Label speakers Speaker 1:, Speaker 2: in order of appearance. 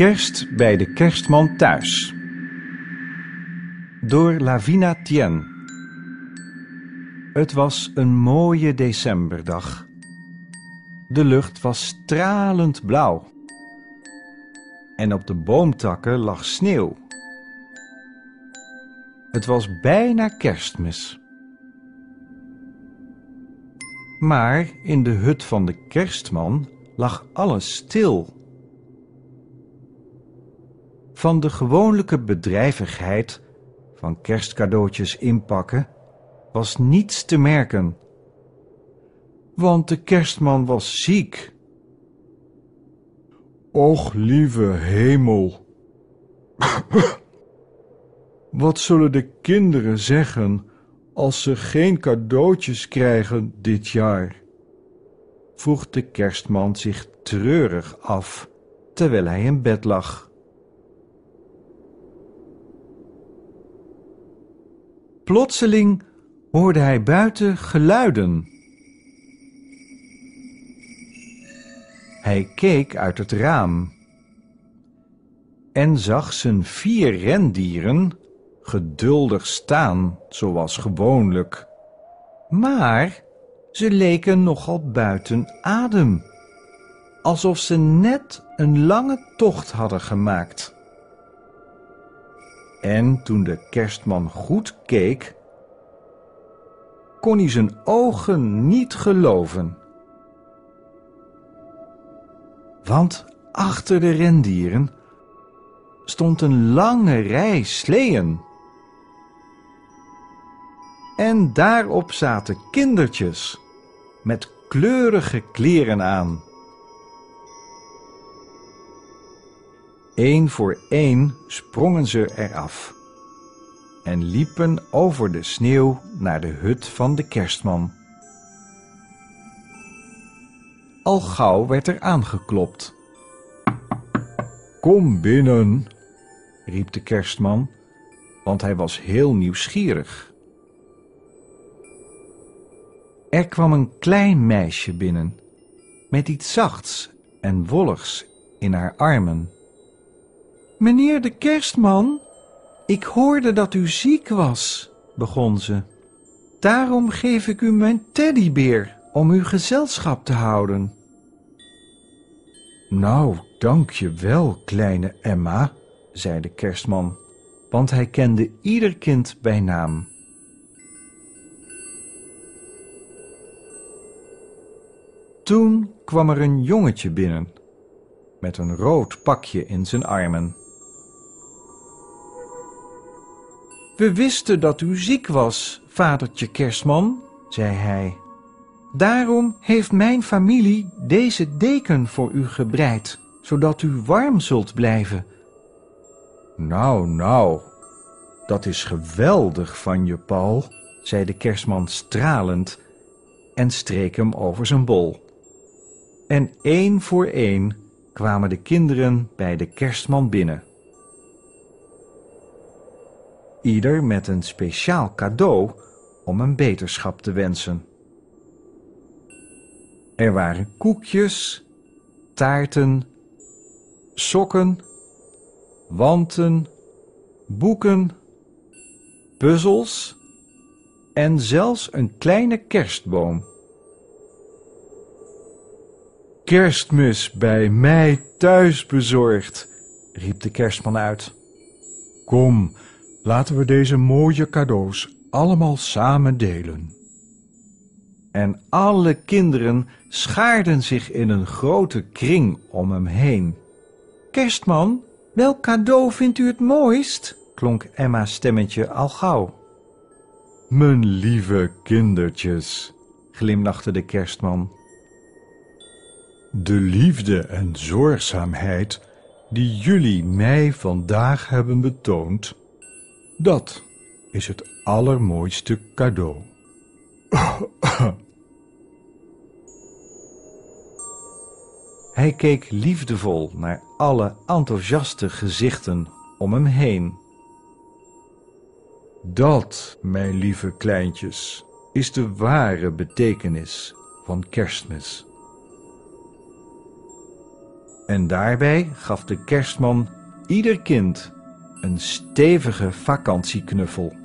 Speaker 1: Kerst bij de kerstman thuis. Door Lavina Tien. Het was een mooie decemberdag. De lucht was stralend blauw. En op de boomtakken lag sneeuw. Het was bijna kerstmis. Maar in de hut van de kerstman lag alles stil. Van de gewoonlijke bedrijvigheid van kerstcadeautjes inpakken was niets te merken. Want de kerstman was ziek.
Speaker 2: Och, lieve hemel. Wat zullen de kinderen zeggen als ze geen cadeautjes krijgen dit jaar?
Speaker 1: vroeg de kerstman zich treurig af terwijl hij in bed lag. Plotseling hoorde hij buiten geluiden. Hij keek uit het raam en zag zijn vier rendieren geduldig staan, zoals gewoonlijk. Maar ze leken nogal buiten adem, alsof ze net een lange tocht hadden gemaakt. En toen de kerstman goed keek, kon hij zijn ogen niet geloven. Want achter de rendieren stond een lange rij sleeën. En daarop zaten kindertjes met kleurige kleren aan. Eén voor één sprongen ze eraf en liepen over de sneeuw naar de hut van de kerstman. Al gauw werd er aangeklopt.
Speaker 2: Kom binnen,
Speaker 1: riep de kerstman, want hij was heel nieuwsgierig. Er kwam een klein meisje binnen, met iets zachts en wolligs in haar armen. Meneer de kerstman, ik hoorde dat u ziek was, begon ze. Daarom geef ik u mijn teddybeer om uw gezelschap te houden. Nou, dank je wel, kleine Emma, zei de kerstman, want hij kende ieder kind bij naam. Toen kwam er een jongetje binnen, met een rood pakje in zijn armen. We wisten dat u ziek was, vadertje kerstman, zei hij. Daarom heeft mijn familie deze deken voor u gebreid, zodat u warm zult blijven. Nou, nou, dat is geweldig van je, Paul, zei de kerstman stralend en streek hem over zijn bol. En één voor één kwamen de kinderen bij de kerstman binnen. Ieder met een speciaal cadeau om een beterschap te wensen. Er waren koekjes, taarten, sokken, wanten, boeken, puzzels en zelfs een kleine kerstboom.
Speaker 2: Kerstmis bij mij thuis bezorgd, riep de kerstman uit. Kom, laten we deze mooie cadeaus allemaal samen delen.
Speaker 1: En alle kinderen schaarden zich in een grote kring om hem heen. Kerstman, welk cadeau vindt u het mooist? klonk Emma's stemmetje al gauw.
Speaker 2: Mijn lieve kindertjes,
Speaker 1: glimlachte de kerstman.
Speaker 2: De liefde en zorgzaamheid die jullie mij vandaag hebben betoond, dat is het allermooiste cadeau.
Speaker 1: Hij keek liefdevol naar alle enthousiaste gezichten om hem heen.
Speaker 2: Dat, mijn lieve kleintjes, is de ware betekenis van kerstmis.
Speaker 1: En daarbij gaf de kerstman ieder kind een stevige vakantieknuffel.